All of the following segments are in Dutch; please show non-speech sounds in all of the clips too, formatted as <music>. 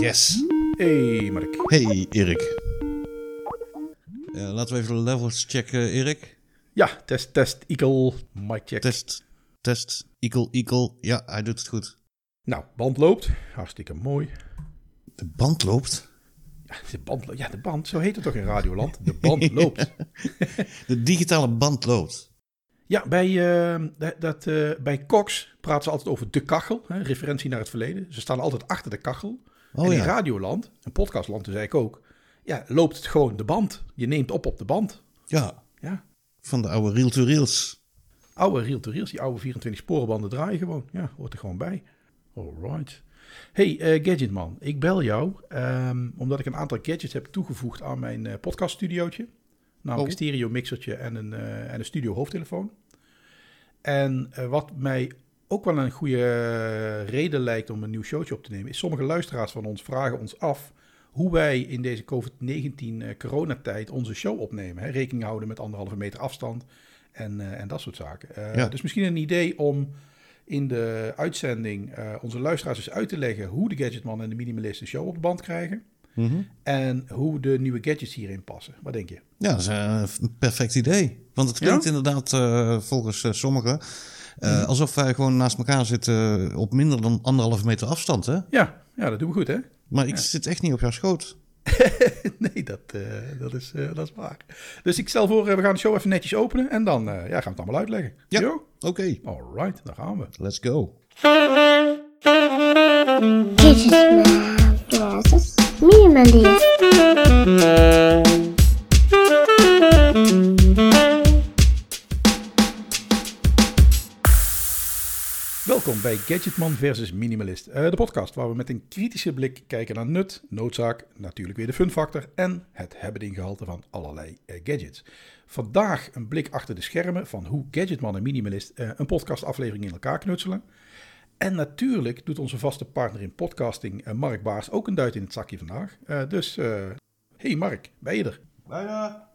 Yes. Hey Mark. Hey Erik. Uh, laten we even de levels checken, Erik. Ja, test, test, eagle, mic check. Test, test, eagle, eagle. Ja, hij doet het goed. Nou, band loopt. Hartstikke mooi. De band loopt? Ja, de band, ja, de band. Zo heet het toch in Radioland? De band <laughs> loopt. de digitale band loopt. Ja, bij, uh, dat, uh, bij Cox praten ze altijd over de kachel. Hè, referentie naar het verleden. Ze staan altijd achter de kachel. Oh, en in ja. Radioland, een podcastland dus eigenlijk ook, ja, loopt het gewoon de band. Je neemt op op de band. Ja. ja. Van de oude reel-to-reels. Oude reel-to-reels, die oude 24 sporenbanden draaien gewoon. Ja, hoort er gewoon bij. Alright. Hey uh, Gadgetman, ik bel jou um, omdat ik een aantal gadgets heb toegevoegd aan mijn uh, podcaststudiootje. Namelijk oh. een stereo mixertje en een, uh, en een studio hoofdtelefoon. En wat mij ook wel een goede reden lijkt om een nieuw showtje op te nemen, is sommige luisteraars van ons vragen ons af hoe wij in deze COVID-19 coronatijd onze show opnemen. Hè? Rekening houden met anderhalve meter afstand en, uh, en dat soort zaken. Uh, ja. Dus misschien een idee om in de uitzending uh, onze luisteraars eens uit te leggen hoe de Gadgetman en de Minimalist een show op de band krijgen. Mm -hmm. En hoe de nieuwe gadgets hierin passen. Wat denk je? Ja, dat is een perfect idee. Want het klinkt ja? inderdaad volgens sommigen uh, alsof wij gewoon naast elkaar zitten op minder dan anderhalve meter afstand, hè? Ja, ja dat doen we goed, hè? Maar ik ja. zit echt niet op jouw schoot. <laughs> nee, dat, uh, dat, is, uh, dat is waar. Dus ik stel voor, we gaan de show even netjes openen en dan ja, gaan we het allemaal uitleggen. Ja, oké. Okay. Alright, daar gaan we. Let's go. Welkom bij Gadgetman versus Minimalist, uh, de podcast waar we met een kritische blik kijken naar nut, noodzaak, natuurlijk weer de fun factor en het hebben gehalte van allerlei uh, gadgets. Vandaag een blik achter de schermen van hoe Gadgetman en Minimalist uh, een podcastaflevering in elkaar knutselen. En natuurlijk doet onze vaste partner in podcasting, Mark Baars, ook een duit in het zakje vandaag. dus, hey Mark, ben je er? Bijna.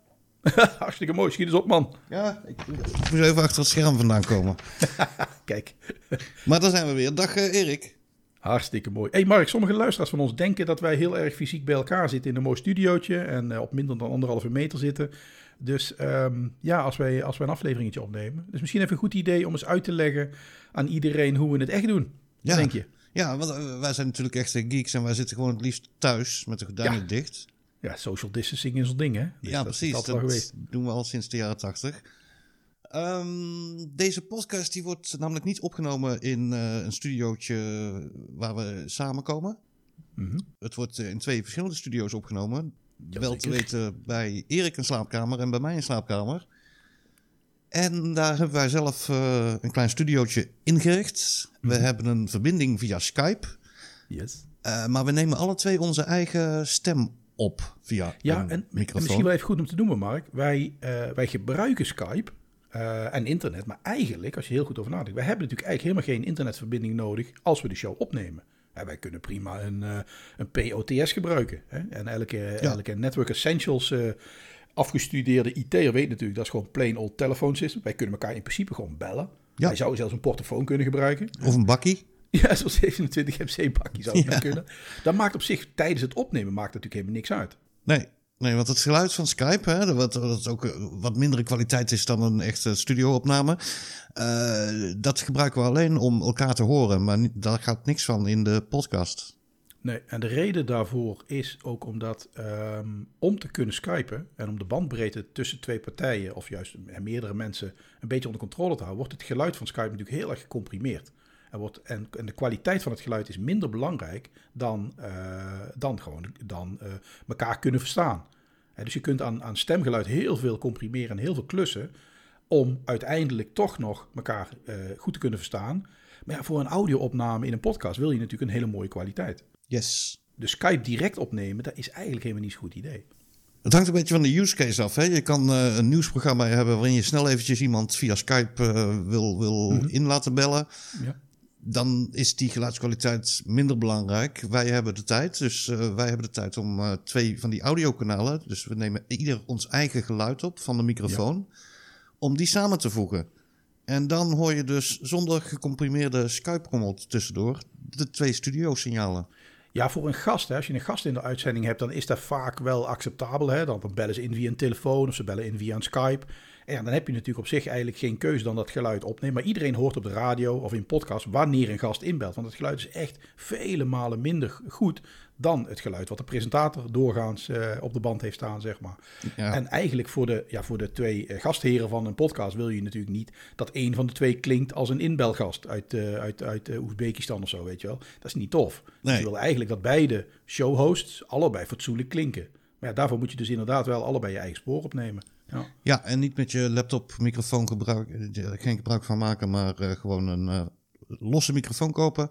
<laughs> Hartstikke mooi, schiet eens op man. Ja, ik, ik moest even achter het scherm vandaan komen. <laughs> Kijk. <laughs> maar daar zijn we weer. Dag uh, Erik. Hartstikke mooi. Hey Mark, sommige luisteraars van ons denken dat wij heel erg fysiek bij elkaar zitten in een mooi studiootje en uh, op minder dan anderhalve meter zitten. Dus um, ja, als wij, als wij een afleveringetje opnemen. Dus misschien even een goed idee om eens uit te leggen aan iedereen hoe we het echt doen. Ja. denk je? Ja, want uh, wij zijn natuurlijk echt geeks en wij zitten gewoon het liefst thuis met de gordijnen ja. dicht. Ja, social distancing is ons ding, hè? Dus ja, dat precies. Dat, dat doen we al sinds de jaren tachtig. Um, deze podcast die wordt namelijk niet opgenomen in uh, een studiootje waar we samenkomen. Mm -hmm. Het wordt uh, in twee verschillende studio's opgenomen. Ja, Wel te weten bij Erik een slaapkamer en bij mij een slaapkamer. En daar hebben wij zelf uh, een klein studiootje ingericht. Mm -hmm. We hebben een verbinding via Skype. Yes. maar we nemen alle twee onze eigen stem op via ja, een en, microfoon. en misschien wel even goed om te noemen, Mark. Wij, wij gebruiken Skype. Uh, en internet. Maar eigenlijk, als je heel goed over nadenkt, wij hebben natuurlijk eigenlijk helemaal geen internetverbinding nodig als we de show opnemen. Ja, wij kunnen prima een, uh, een POTS gebruiken. Hè? En elke, ja. elke Network Essentials afgestudeerde IT'er weet natuurlijk, dat is gewoon plain old telephone system. Wij kunnen elkaar in principe gewoon bellen. Ja. Wij zouden zelfs een portofoon kunnen gebruiken. Of een bakkie. <laughs> Ja, zo'n 27 MC bakkie zou het ja. kunnen. Dat maakt op zich tijdens het opnemen maakt natuurlijk helemaal niks uit. Nee, Nee, want het geluid van Skype, hè, wat, wat ook wat mindere kwaliteit is dan een echte studio-opname, uh, dat gebruiken we alleen om elkaar te horen. Maar daar gaat niks van in de podcast. Nee, en de reden daarvoor is ook omdat um, om te kunnen skypen en om de bandbreedte tussen twee partijen, of juist meerdere mensen, een beetje onder controle te houden, wordt het geluid van Skype natuurlijk heel erg gecomprimeerd. En, wordt, en, en, de kwaliteit van het geluid is minder belangrijk dan, uh, dan gewoon dan, uh, elkaar kunnen verstaan. Dus je kunt aan, aan stemgeluid heel veel comprimeren en heel veel klussen. Om uiteindelijk toch nog elkaar uh, goed te kunnen verstaan. Maar ja, voor een audio-opname in een podcast wil je natuurlijk een hele mooie kwaliteit. Yes. Dus Skype direct opnemen, dat is eigenlijk helemaal niet zo'n goed idee. Het hangt een beetje van de use case af. Hè? Je kan uh, een nieuwsprogramma hebben waarin je snel eventjes iemand via Skype uh, wil, wil mm -hmm. in laten bellen. Ja dan is die geluidskwaliteit minder belangrijk. Wij hebben de tijd, dus uh, wij hebben de tijd om uh, twee van die audiokanalen, dus we nemen ieder ons eigen geluid op van de microfoon, ja. om die samen te voegen. En dan hoor je dus zonder gecomprimeerde Skype-rommel tussendoor de twee studio-signalen. Ja, voor een gast, hè, als je een gast in de uitzending hebt, dan is dat vaak wel acceptabel. Hè? Dan bellen ze in via een telefoon of ze bellen in via een Skype. En ja, dan heb je natuurlijk op zich eigenlijk geen keuze dan dat geluid opnemen. Maar iedereen hoort op de radio of in podcast wanneer een gast inbelt. Want het geluid is echt vele malen minder goed dan het geluid wat de presentator doorgaans uh, op de band heeft staan, zeg maar. Ja. En eigenlijk voor de, ja, voor de twee uh, gastheren van een podcast wil je natuurlijk niet dat een van de twee klinkt als een inbelgast uit, uh, uit, uit Oezbekistan of zo, weet je wel. Dat is niet tof. Nee. Dus je wil eigenlijk dat beide showhosts allebei fatsoenlijk klinken. Maar ja, daarvoor moet je dus inderdaad wel allebei je eigen spoor opnemen. Ja. ja, en niet met je laptop microfoon gebruik, geen gebruik van maken, maar gewoon een losse microfoon kopen.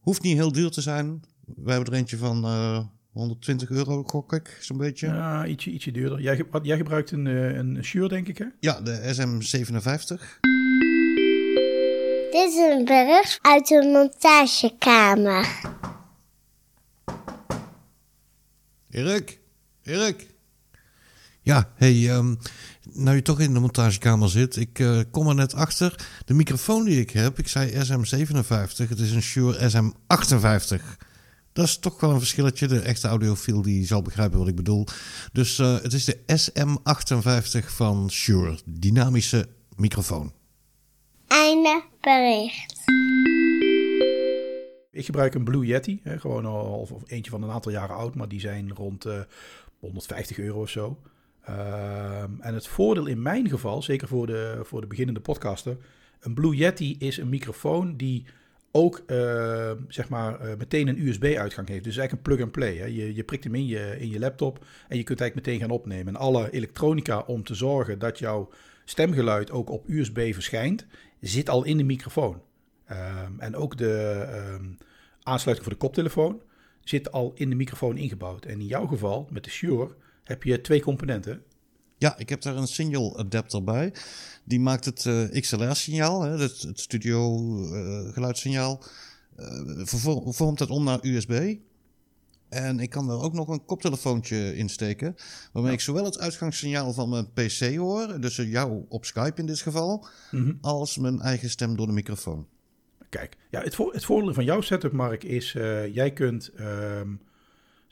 Hoeft niet heel duur te zijn. We hebben er eentje van uh, 120 euro, gok ik, zo'n beetje. Ja, ietsje, ietsje duurder. Jij, wat, jij gebruikt een, een Shure, denk ik, hè? Ja, de SM57. Dit is een bericht uit de montagekamer. Erik, Erik. Ja, hey, um, nou je toch in de montagekamer zit, ik uh, kom er net achter. De microfoon die ik heb, ik zei SM57, het is een Shure SM58. Dat is toch wel een verschilletje. De echte audiofiel die zal begrijpen wat ik bedoel. Dus uh, het is de SM58 van Shure, dynamische microfoon. Einde bericht. Ik gebruik een Blue Yeti, hè, gewoon al of eentje van een aantal jaren oud, maar die zijn rond uh, 150 euro of zo. Ehm, en het voordeel in mijn geval, zeker voor de, voor de beginnende podcaster, een Blue Yeti is een microfoon die ook uh, zeg maar, uh, meteen een USB-uitgang heeft. Dus eigenlijk een plug-and-play. Je, je prikt hem in je, in je laptop en je kunt eigenlijk meteen gaan opnemen. En alle elektronica om te zorgen dat jouw stemgeluid ook op USB verschijnt, zit al in de microfoon. Um, en ook de aansluiting voor de koptelefoon zit al in de microfoon ingebouwd. En in jouw geval, met de Shure, heb je twee componenten. Ja, ik heb daar een signal adapter bij. Die maakt het uh, XLR-signaal, het, het studio uh, geluidssignaal, uh, vormt het om naar USB. En ik kan er ook nog een koptelefoontje in steken, waarmee ja. ik zowel het uitgangssignaal van mijn PC hoor, dus jou op Skype in dit geval, mm -hmm. als mijn eigen stem door de microfoon. Kijk, ja, het, het voordeel van jouw setup, Mark, is jij kunt um,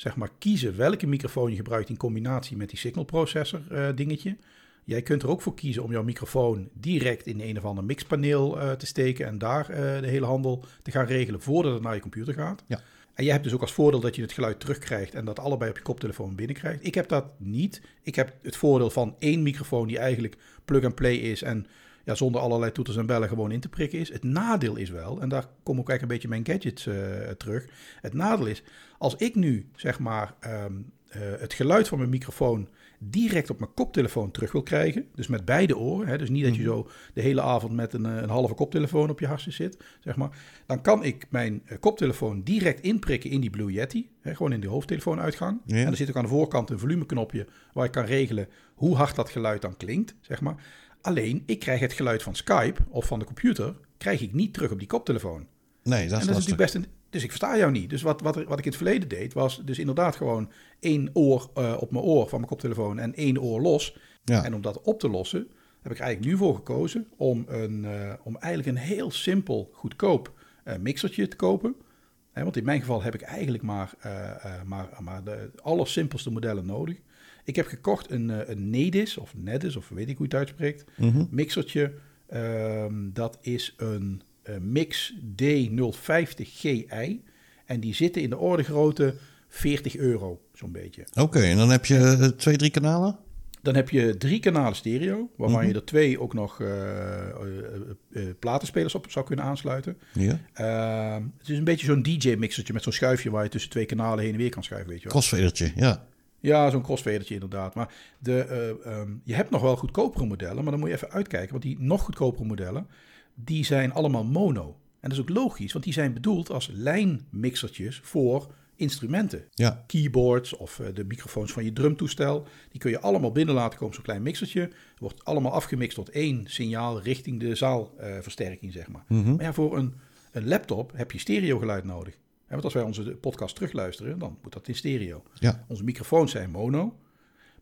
zeg maar kiezen welke microfoon je gebruikt in combinatie met die signal processor uh, dingetje. Jij kunt er ook voor kiezen om jouw microfoon direct in een of ander mixpaneel uh, te steken en daar uh, de hele handel te gaan regelen voordat het naar je computer gaat. Ja. En jij hebt dus ook als voordeel dat je het geluid terugkrijgt en dat allebei op je koptelefoon binnenkrijgt. Ik heb dat niet. Ik heb het voordeel van één microfoon die eigenlijk plug-and-play is en ja, zonder allerlei toeters en bellen gewoon in te prikken is. Het nadeel is wel, en daar kom ook eigenlijk een beetje mijn gadgets uh, terug. Het nadeel is, als ik nu zeg maar um, uh, het geluid van mijn microfoon direct op mijn koptelefoon terug wil krijgen, dus met beide oren, hè, dus niet dat je zo de hele avond met een, een halve koptelefoon op je hartje zit, zeg maar, dan kan ik mijn koptelefoon direct inprikken in die Blue Yeti, hè, gewoon in de hoofdtelefoonuitgang. Ja. En er zit ook aan de voorkant een volumeknopje waar ik kan regelen hoe hard dat geluid dan klinkt, zeg maar. Alleen, ik krijg het geluid van Skype of van de computer, krijg ik niet terug op die koptelefoon. Nee, dat is, en dat is natuurlijk best een, Dus ik versta jou niet. Dus wat, wat, wat ik in het verleden deed, was dus inderdaad gewoon één oor uh, op mijn oor van mijn koptelefoon en één oor los. Ja. En om dat op te lossen, heb ik eigenlijk nu voor gekozen om, een, uh, om eigenlijk een heel simpel, goedkoop uh, mixertje te kopen. He, want in mijn geval heb ik eigenlijk maar, maar, maar de allersimpelste modellen nodig. Ik heb gekocht een, een Nedis, of Nedis, of weet ik hoe je het uitspreekt, mm -hmm. mixertje. Um, dat is een uh, Mix D050GI. En die zitten in de orde grootte 40 euro, zo'n beetje. Oké, okay, en dan heb je uh, twee, drie kanalen? Dan heb je drie kanalen stereo, waarvan mm -hmm. je er twee ook nog uh, platenspelers op zou kunnen aansluiten. Ja. Ehm, het is een beetje zo'n DJ-mixertje met zo'n schuifje waar je tussen twee kanalen heen en weer kan schuiven. Weet je wel. Crossfadertje, ja. Ja, zo'n crossfadertje inderdaad. Maar de, uh, um, je hebt nog wel goedkopere modellen, maar dan moet je even uitkijken. Want die nog goedkopere modellen, die zijn allemaal mono. En dat is ook logisch, want die zijn bedoeld als lijnmixertjes voor instrumenten. Ja. Keyboards of uh, de microfoons van je drumtoestel. Die kun je allemaal binnen laten komen, zo'n klein mixertje. Wordt allemaal afgemixt tot één signaal richting de zaalversterking, uh, zeg maar. Mm -hmm. Maar ja, voor een, een laptop heb je stereogeluid nodig. Want als wij onze podcast terugluisteren, dan moet dat in stereo. Ja. Onze microfoons zijn mono,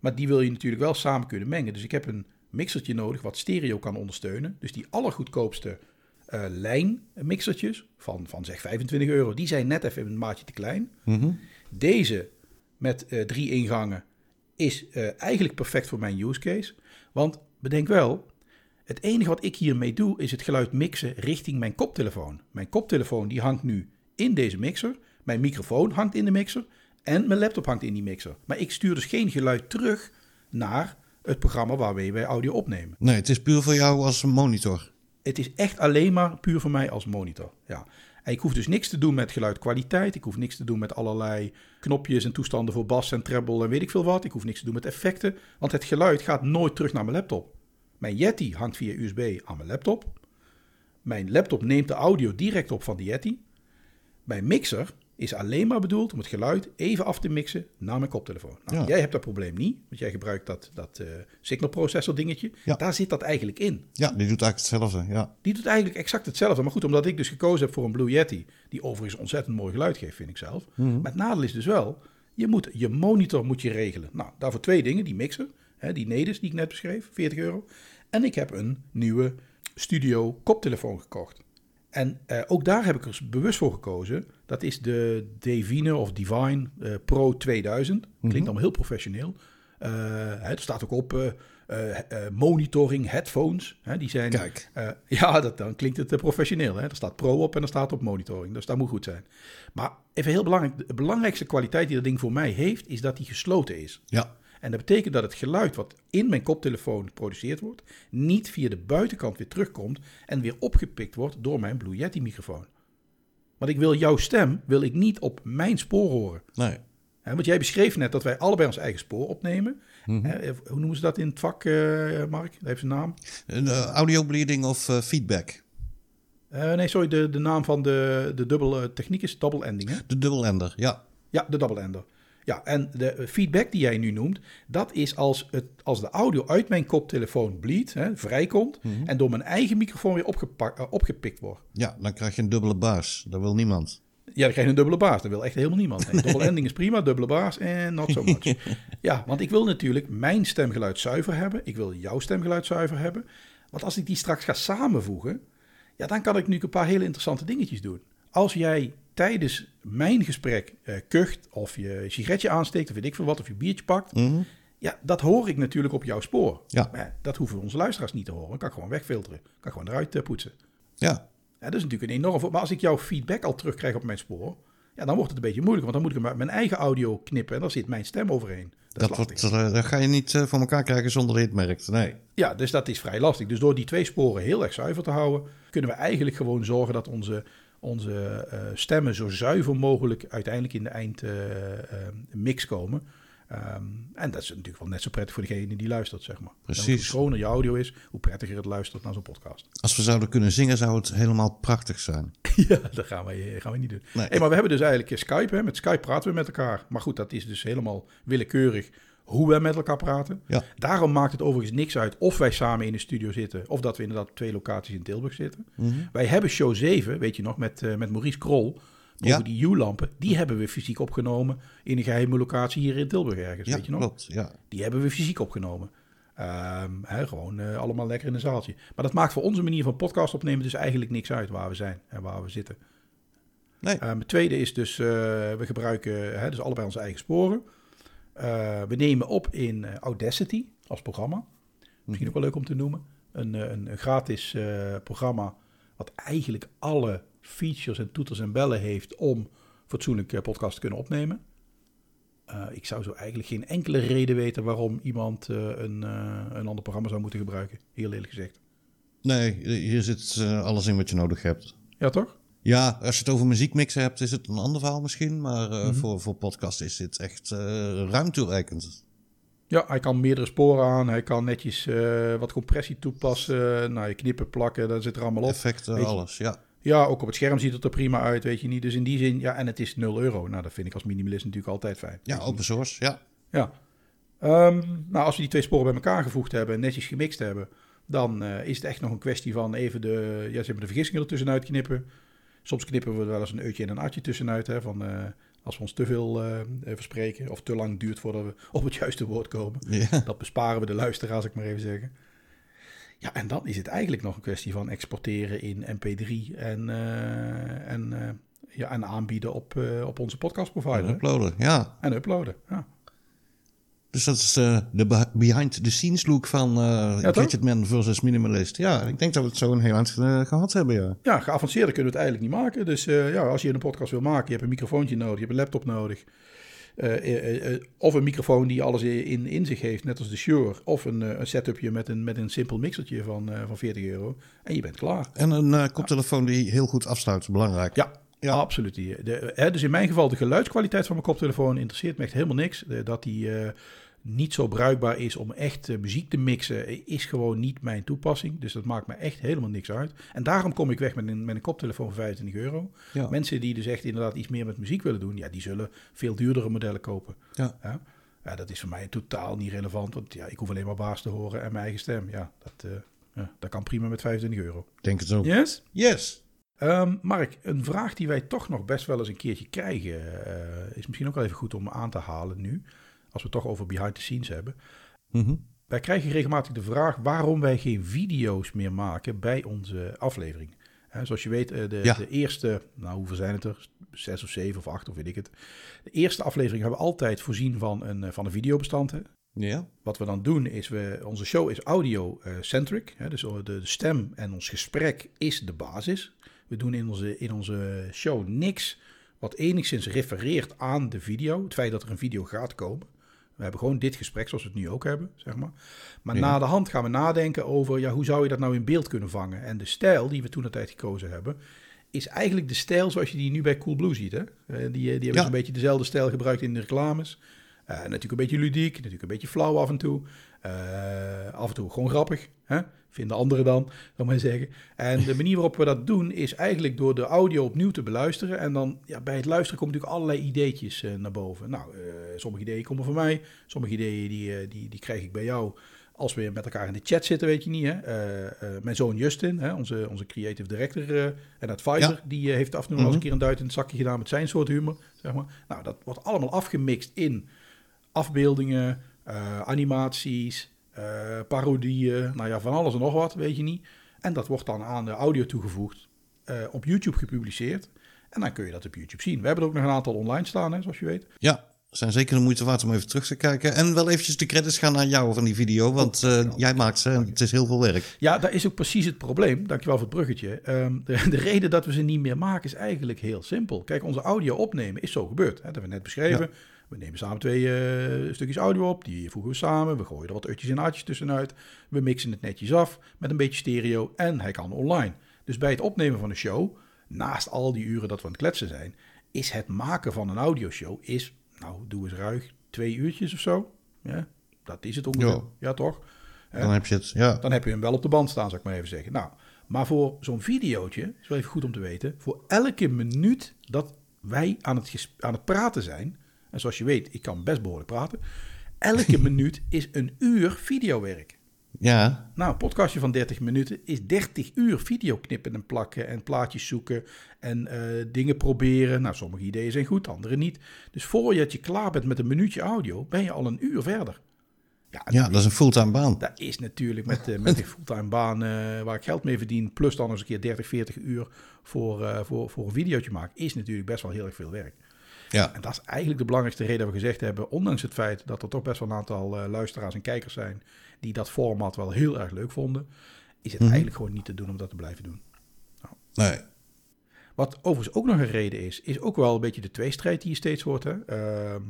maar die wil je natuurlijk wel samen kunnen mengen. Dus ik heb een mixertje nodig wat stereo kan ondersteunen. Dus die allergoedkoopste eh, lijnmixertjes van, van zeg 25 euro. Die zijn net even een maatje te klein. Mhm. Deze met eh, drie ingangen is eh, eigenlijk perfect voor mijn use case. Want bedenk wel, het enige wat ik hiermee doe is het geluid mixen richting mijn koptelefoon. Mijn koptelefoon die hangt nu in deze mixer. Mijn microfoon hangt in de mixer. En mijn laptop hangt in die mixer. Maar ik stuur dus geen geluid terug naar het programma waarmee wij audio opnemen. Nee, het is puur voor jou als monitor. Het is echt alleen maar puur voor mij als monitor. Ja. En ik hoef dus niks te doen met geluidkwaliteit. Ik hoef niks te doen met allerlei knopjes en toestanden voor bas en treble en weet ik veel wat. Ik hoef niks te doen met effecten. Want het geluid gaat nooit terug naar mijn laptop. Mijn Yeti hangt via USB aan mijn laptop. Mijn laptop neemt de audio direct op van de Yeti. Mijn mixer is alleen maar bedoeld om het geluid even af te mixen naar mijn koptelefoon. Nou, Ja. Jij hebt dat probleem niet, want jij gebruikt dat, dat eh, signal processor dingetje. Ja. Daar zit dat eigenlijk in. Ja, die doet eigenlijk hetzelfde. Ja. Die doet eigenlijk exact hetzelfde. Maar goed, omdat ik dus gekozen heb voor een Blue Yeti, die overigens ontzettend mooi geluid geeft, vind ik zelf. Maar het nadeel is dus wel, je moet je monitor moet je regelen. Nou, daarvoor twee dingen. Die mixer, hè, die Nedis die ik net beschreef, 40 euro. En ik heb een nieuwe studio koptelefoon gekocht. En eh, ook daar heb ik er bewust voor gekozen. Dat is de Divine of Divine eh, Pro 2000. Klinkt allemaal heel professioneel. Eh, hè, er staat ook op eh, eh, eh, monitoring headphones. Hè, die zijn, Kijk. eh, <laughs> ja, dat, dan klinkt het eh, professioneel. Hè? Er staat Pro op en er staat op monitoring. Dus dat moet goed zijn. Maar even heel belangrijk. De belangrijkste kwaliteit die dat ding voor mij heeft, is dat die gesloten is. Ja. En dat betekent dat het geluid wat in mijn koptelefoon geproduceerd wordt, niet via de buitenkant weer terugkomt en weer opgepikt wordt door mijn Blue Yeti microfoon. Want ik wil jouw stem wil ik niet op mijn spoor horen. Nee. Want jij beschreef net dat wij allebei ons eigen spoor opnemen. Hè, hoe noemen ze dat in het vak, eh, Mark? Dat heeft zijn naam. Een eh, audio bleeding of eh, feedback. Nee, sorry, de, de naam van de, de dubbele techniek is double ending. Hè? De dubbelender, ja. Ja, de double ender. Ja, en de feedback die jij nu noemt, dat is als, het, als de audio uit mijn koptelefoon bleed, hè, vrijkomt, en door mijn eigen microfoon weer opgepak, eh, opgepikt wordt. Ja, dan krijg je een dubbele baas. Dat wil niemand. Ja, dan krijg je een dubbele baas. Dat wil echt helemaal niemand. Nee, double <laughs> ending is prima, dubbele baas en not so much. Ja, want ik wil natuurlijk mijn stemgeluid zuiver hebben. Ik wil jouw stemgeluid zuiver hebben. Want als ik die straks ga samenvoegen, ja, dan kan ik nu een paar hele interessante dingetjes doen. Als jij tijdens mijn gesprek eh, kucht of je sigaretje aansteekt of weet ik veel wat, of je biertje pakt, ja, dat hoor ik natuurlijk op jouw spoor. Ja. Maar dat hoeven onze luisteraars niet te horen. Dat kan ik gewoon wegfilteren. Dat kan ik gewoon eruit eh, poetsen. Ja. Ja, dat is natuurlijk een enorm... Maar als ik jouw feedback al terugkrijg op mijn spoor... Ja, dan wordt het een beetje moeilijk. Want dan moet ik hem uit mijn eigen audio knippen... en daar zit mijn stem overheen. Dat, Dat, wordt, eh, dat ga je niet voor elkaar krijgen zonder merkt. Nee. Ja, dus dat is vrij lastig. Dus door die twee sporen heel erg zuiver te houden... kunnen we eigenlijk gewoon zorgen dat onze, onze eh, stemmen... zo zuiver mogelijk uiteindelijk in de eindmix komen... Ehm, en dat is natuurlijk wel net zo prettig voor degene die luistert, zeg maar. Precies. En hoe schoner je audio is, hoe prettiger het luistert naar zo'n podcast. Als we zouden kunnen zingen, zou het helemaal prachtig zijn. <laughs> Ja, dat gaan we, gaan we niet doen. Nee. Hey, maar we hebben dus eigenlijk eh, Skype. Hè? Met Skype praten we met elkaar. Maar goed, dat is dus helemaal willekeurig hoe we met elkaar praten. Ja. Daarom maakt het overigens niks uit of wij samen in de studio zitten... of dat we inderdaad op twee locaties in Tilburg zitten. Mhm. Wij hebben show 7, weet je nog, met, eh, met Maurice Krol... over Ja. die U-lampen. Die hebben we fysiek opgenomen in een geheime locatie hier in Tilburg ergens, Ja, weet je nog? klopt. Ja. Die hebben we fysiek opgenomen. Ehm, hè, gewoon eh, allemaal lekker in een zaaltje. Maar dat maakt voor onze manier van podcast opnemen dus eigenlijk niks uit waar we zijn en waar we zitten. Nee. Ehm, het tweede is dus, eh, we gebruiken dus allebei onze eigen sporen. Eh, we nemen op in eh, Audacity als programma. Misschien ook wel leuk om te noemen. Een, eh, een, een gratis programma wat eigenlijk alle features en toeters en bellen heeft om fatsoenlijk podcast te kunnen opnemen. Ik zou zo eigenlijk geen enkele reden weten waarom iemand een, een ander programma zou moeten gebruiken. Heel eerlijk gezegd. Nee, hier zit alles in wat je nodig hebt. Ja, toch? Ja, als je het over muziekmixen hebt, is het een ander verhaal misschien. Maar Mhm. eh, voor, voor podcast is dit echt eh, ruim toereikend. Ja, hij kan meerdere sporen aan. Hij kan netjes eh, wat compressie toepassen. Nou, je knippen, plakken, dat zit er allemaal op. Effecten, alles. Ja. Ja, ook op het scherm ziet het er prima uit, weet je niet. Dus in die zin, ja, en het is 0 euro. Nou, dat vind ik als minimalist natuurlijk altijd fijn. ja, open source. Ja. Ja. Ehm, nou, als we die twee sporen bij elkaar gevoegd hebben en netjes gemixt hebben, dan is het echt nog een kwestie van even de, ja, zeg maar de vergissingen er tussenuit knippen. Soms knippen we er wel eens een uitje en een atje tussenuit, hè, van eh, als we ons te veel eh, eh, verspreken of te lang duurt voordat we <laughs> op het juiste woord komen. ja. Dat besparen we de luisteraar, als ik maar even zeggen. Ja, en dan is het eigenlijk nog een kwestie van exporteren in MP3 en, en, ja, en aanbieden op, op onze podcast provider. En uploaden, ja. En uploaden. Ja. Dus dat is eh, de be- behind-the-scenes look van toch? Gadgetman versus Minimalist. Ja, ik denk dat we het zo een heel eind eh, gehad hebben, ja. ja, geavanceerder kunnen we het eigenlijk niet maken. Dus eh, ja, als je een podcast wil maken, je hebt een microfoontje nodig, je hebt een laptop nodig. Of een microfoon die alles in, in zich heeft, net als de Shure. Of een, een setupje met een, met een simpel mixertje van, van 40 euro. En je bent klaar. En een koptelefoon die heel goed afsluit, belangrijk. Ja, Ja. absoluut. De, hè, dus in mijn geval, de geluidskwaliteit van mijn koptelefoon interesseert me echt helemaal niks. Dat die niet zo bruikbaar is om echt eh, muziek te mixen, eh, is gewoon niet mijn toepassing. Dus dat maakt me echt helemaal niks uit. En daarom kom ik weg met een, met een koptelefoon van 25 euro. Ja. Mensen die dus echt inderdaad iets meer met muziek willen doen, ja, die zullen veel duurdere modellen kopen. Ja. Ja, ja dat is voor mij totaal niet relevant, want ja, ik hoef alleen maar baas te horen en mijn eigen stem. Ja, dat, eh, ja, dat kan prima met 25 euro. Denk het ook. Yes? Yes. Ehm, Mark, een vraag die wij toch nog best wel eens een keertje krijgen, is misschien ook wel even goed om aan te halen nu, als we het toch over behind the scenes hebben. Mhm. Wij krijgen regelmatig de vraag waarom wij geen video's meer maken bij onze aflevering. Hè, zoals je weet, eh, de, Ja. de eerste, nou hoeveel zijn het er? Zes of zeven of acht of weet ik het. De eerste aflevering hebben we altijd voorzien van een, eh, van een videobestand. Ja. Wat we dan doen is, we, onze show is audio-centric. dus de, de stem en ons gesprek is de basis. We doen in onze, in onze show niks wat enigszins refereert aan de video. Het feit dat er een video gaat komen. We hebben gewoon dit gesprek zoals we het nu ook hebben, zeg maar. Maar Ja. na de hand gaan we nadenken over, ja, hoe zou je dat nou in beeld kunnen vangen? En de stijl die we toen de tijd gekozen hebben, is eigenlijk de stijl zoals je die nu bij Coolblue ziet. Hè? Eh, Die, die hebben Ja. zo'n beetje dezelfde stijl gebruikt in de reclames. Eh, natuurlijk een beetje ludiek, natuurlijk een beetje flauw af en toe. Eh, af en toe gewoon grappig, hè? Vinden anderen dan, zal maar zeggen. En de manier waarop we dat doen is eigenlijk door de audio opnieuw te beluisteren. En dan ja, bij het luisteren komen natuurlijk allerlei ideetjes eh, naar boven. Nou, eh, sommige ideeën komen van mij, sommige ideeën die, eh, die, die krijg ik bij jou als we met elkaar in de chat zitten, weet je niet. Hè? Mijn zoon Justin, hè, onze, onze creative director en advisor, Ja. die heeft af en toe wel eens een Mhm. keer een duit in het zakje gedaan met zijn soort humor. Zeg maar. Nou, dat wordt allemaal afgemixt in afbeeldingen, animaties, eh, parodieën, nou ja, van alles en nog wat, weet je niet. En dat wordt dan aan de audio toegevoegd, eh, op YouTube gepubliceerd. En dan kun je dat op YouTube zien. We hebben er ook nog een aantal online staan, hè, zoals je weet. Ja, zijn zeker de moeite waard om even terug te kijken. En wel eventjes de credits gaan naar jou van die video, want eh, jij maakt ze en het is heel veel werk. Ja, daar is ook precies het probleem. Dankjewel voor het bruggetje. Ehm, de, <laughs> de reden dat we ze niet meer maken is eigenlijk heel simpel. Kijk, onze audio opnemen is zo gebeurd. Hè? Dat hebben we net beschreven. We nemen samen twee eh, stukjes audio op. Die voegen we samen. We gooien er wat utjes en aatjes tussenuit. We mixen het netjes af met een beetje stereo. En hij kan online. Dus bij het opnemen van een show, naast al die uren dat we aan het kletsen zijn, is het maken van een audioshow, is, nou, doe eens ruig, twee uurtjes of zo. Ja, dat is het ongeveer. Ja. Ja, toch? Dan heb je het, ja. dan heb je hem wel op de band staan, zou ik maar even zeggen. Nou, maar voor zo'n videootje, is wel even goed om te weten, voor elke minuut dat wij aan het, aan het praten zijn, en zoals je weet, ik kan best behoorlijk praten, elke <laughs> minuut is een uur videowerk. Ja, Nou, een podcastje van 30 minuten is 30 uur video knippen en plakken en plaatjes zoeken en eh, dingen proberen. Nou, sommige ideeën zijn goed, andere niet. Dus voordat je klaar bent met een minuutje audio, ben je al een uur verder. Ja, ja, dat is een fulltime baan. dat is natuurlijk met, eh, met die fulltime baan eh, waar ik geld mee verdien, plus dan eens een keer 30, 40 uur voor, voor, voor een videootje maken, is natuurlijk best wel heel erg veel werk. Ja, En dat is eigenlijk de belangrijkste reden dat we gezegd hebben, ondanks het feit dat er toch best wel een aantal eh, luisteraars en kijkers zijn die dat format wel heel erg leuk vonden, is het Mhm. eigenlijk gewoon niet te doen om dat te blijven doen. nee. Wat overigens ook nog een reden is, is ook wel een beetje de tweestrijd die je steeds hoort. Hè? Ehm,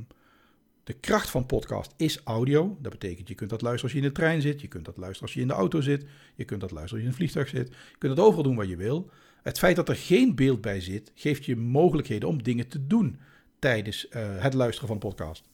de kracht van podcast is audio. Dat betekent je kunt dat luisteren als je in de trein zit. Je kunt dat luisteren als je in de auto zit. Je kunt dat luisteren als je in een vliegtuig zit. Je kunt het overal doen wat je wil. Het feit dat er geen beeld bij zit, geeft je mogelijkheden om dingen te doen tijdens eh, het luisteren van een podcast.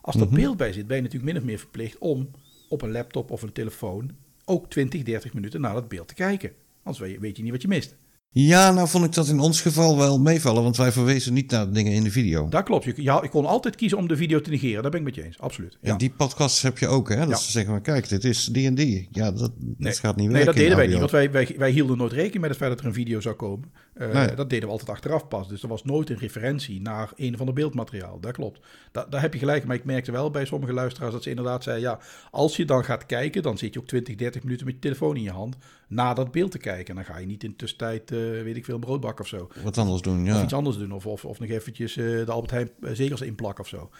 Als er Mhm. beeld bij zit, ben je natuurlijk min of meer verplicht om op een laptop of een telefoon ook 20, 30 minuten naar dat beeld te kijken. Anders weet je- weet je niet wat je mist. Ja, nou vond ik dat in ons geval wel meevallen, want wij verwezen niet naar de dingen in de video. Dat klopt. Je, ja, ik kon altijd kiezen om de video te negeren. Daar ben ik met je eens. Absoluut. Ja. En die podcasts heb je ook, hè? Dat Ja. ze zeggen, maar kijk, dit is die en die. Ja, dat, dat gaat niet werken. Nee, dat deden wij niet, want wij, wij, wij hielden nooit rekening met het feit dat er een video zou komen. Eh, Nee. Dat deden we altijd achteraf pas. Dus er was nooit een referentie naar een of ander beeldmateriaal. Dat klopt. Da daar heb je gelijk. Maar ik merkte wel bij sommige luisteraars dat ze inderdaad zeiden... ja, als je dan gaat kijken, dan zit je ook 20, 30 minuten met je telefoon in je hand... naar dat beeld te kijken. En dan ga je niet in de tussentijd, eh, weet ik veel, een brood bakken of zo. Wat anders doen, Of ja. iets anders doen. Of, of, of nog eventjes eh, de Albert Heijn eh, zegels inplakken of zo.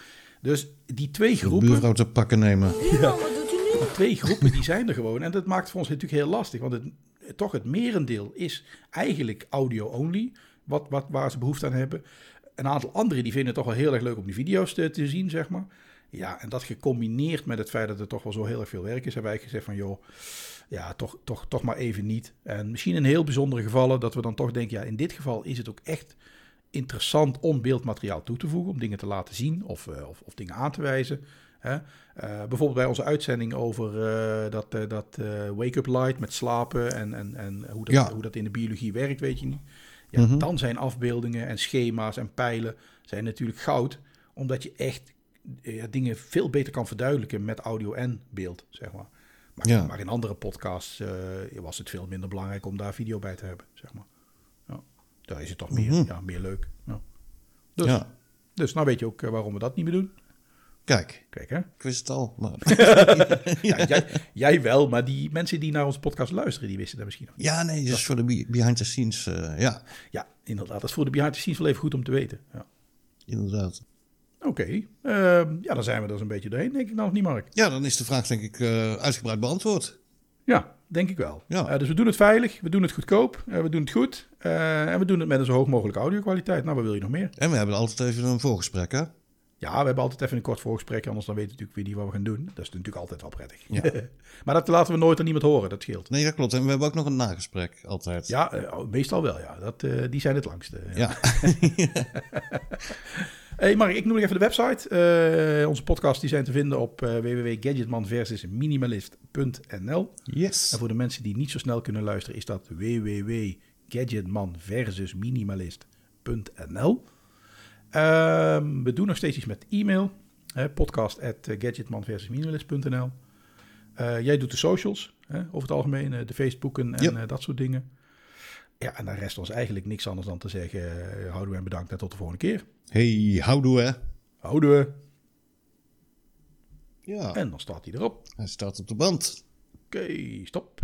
Dus die twee groepen... Buurvrouw te pakken nemen. Die twee groepen die zijn er gewoon. En dat maakt voor ons natuurlijk heel lastig. Want het, toch het merendeel is eigenlijk audio-only. Wat, wat, waar ze behoefte aan hebben. Een aantal anderen die vinden het toch wel heel erg leuk om die video's te, te zien, zeg maar. Ja, en dat gecombineerd met het feit dat er toch wel zo heel erg veel werk is, hebben wij gezegd van joh, ja, toch, toch, toch maar even niet. En misschien in heel bijzondere gevallen dat we dan toch denken, ja, in dit geval is het ook echt interessant om beeldmateriaal toe te voegen, om dingen te laten zien of, eh, of, of dingen aan te wijzen. Hè? Eh, bijvoorbeeld bij onze uitzending over eh, dat, dat wake-up light met slapen en, en, en hoe, dat, Ja. hoe dat in de biologie werkt, weet je niet. Ja, Mhm. Dan zijn afbeeldingen en schema's en pijlen zijn natuurlijk goud, omdat je echt ja, dingen veel beter kan verduidelijken met audio en beeld, zeg maar. Maar, Ja. maar in andere podcasts eh, was het veel minder belangrijk om daar video bij te hebben, zeg maar. Ja. Daar is het toch meer, Mhm. ja, meer leuk. Ja. Dus, Ja, dus nou weet je ook eh, waarom we dat niet meer doen. kijk, Kijk hè. ik wist het al. Maar... <laughs> Ja, jij, jij wel, maar die mensen die naar onze podcast luisteren, die wisten dat misschien nog niet. Ja, nee, dus voor de be- behind the scenes, eh, ja, Ja, inderdaad. Dat is voor de behind the scenes wel even goed om te weten. Ja. inderdaad. Oké, ehm, ja, dan zijn we dus een beetje doorheen, denk ik nou, of niet Mark? Ja, dan is de vraag denk ik eh, uitgebreid beantwoord. Ja, denk ik wel. Ja. Eh, dus we doen het veilig, we doen het goedkoop, eh, we doen het goed en we doen het met een zo hoog mogelijke audio-kwaliteit. Nou, wat wil je nog meer? En we hebben altijd even een voorgesprek, hè? Ja, we hebben altijd even een kort voorgesprek, anders dan weten we natuurlijk weer niet wat we gaan doen. Dat is natuurlijk altijd wel prettig. Ja. <laughs> maar dat laten we nooit aan niemand horen, dat scheelt. Nee, dat klopt. En we hebben ook nog een nagesprek, altijd. Ja, eh, meestal wel, ja. Dat, die zijn het langste. Ja. <laughs> <laughs> Hey Mark, ik noem nog even de website. Eh, onze podcasts die zijn te vinden op eh www.gadgetman versus minimalist.nl. Yes. En voor de mensen die niet zo snel kunnen luisteren, is dat www.gadgetman versus minimalist.nl. Ehm, we doen nog steeds iets met e-mail. Hè, podcast at. Eh, jij doet de socials, hè, over het algemeen, de Facebooken en dat soort dingen. Ja, en dan rest ons eigenlijk niks anders dan te zeggen, eh, houden we en bedankt en tot de volgende keer. Hey, houdoe, hè? Houden we. Ja, En dan staat hij erop. hij staat op de band. Oké, stop.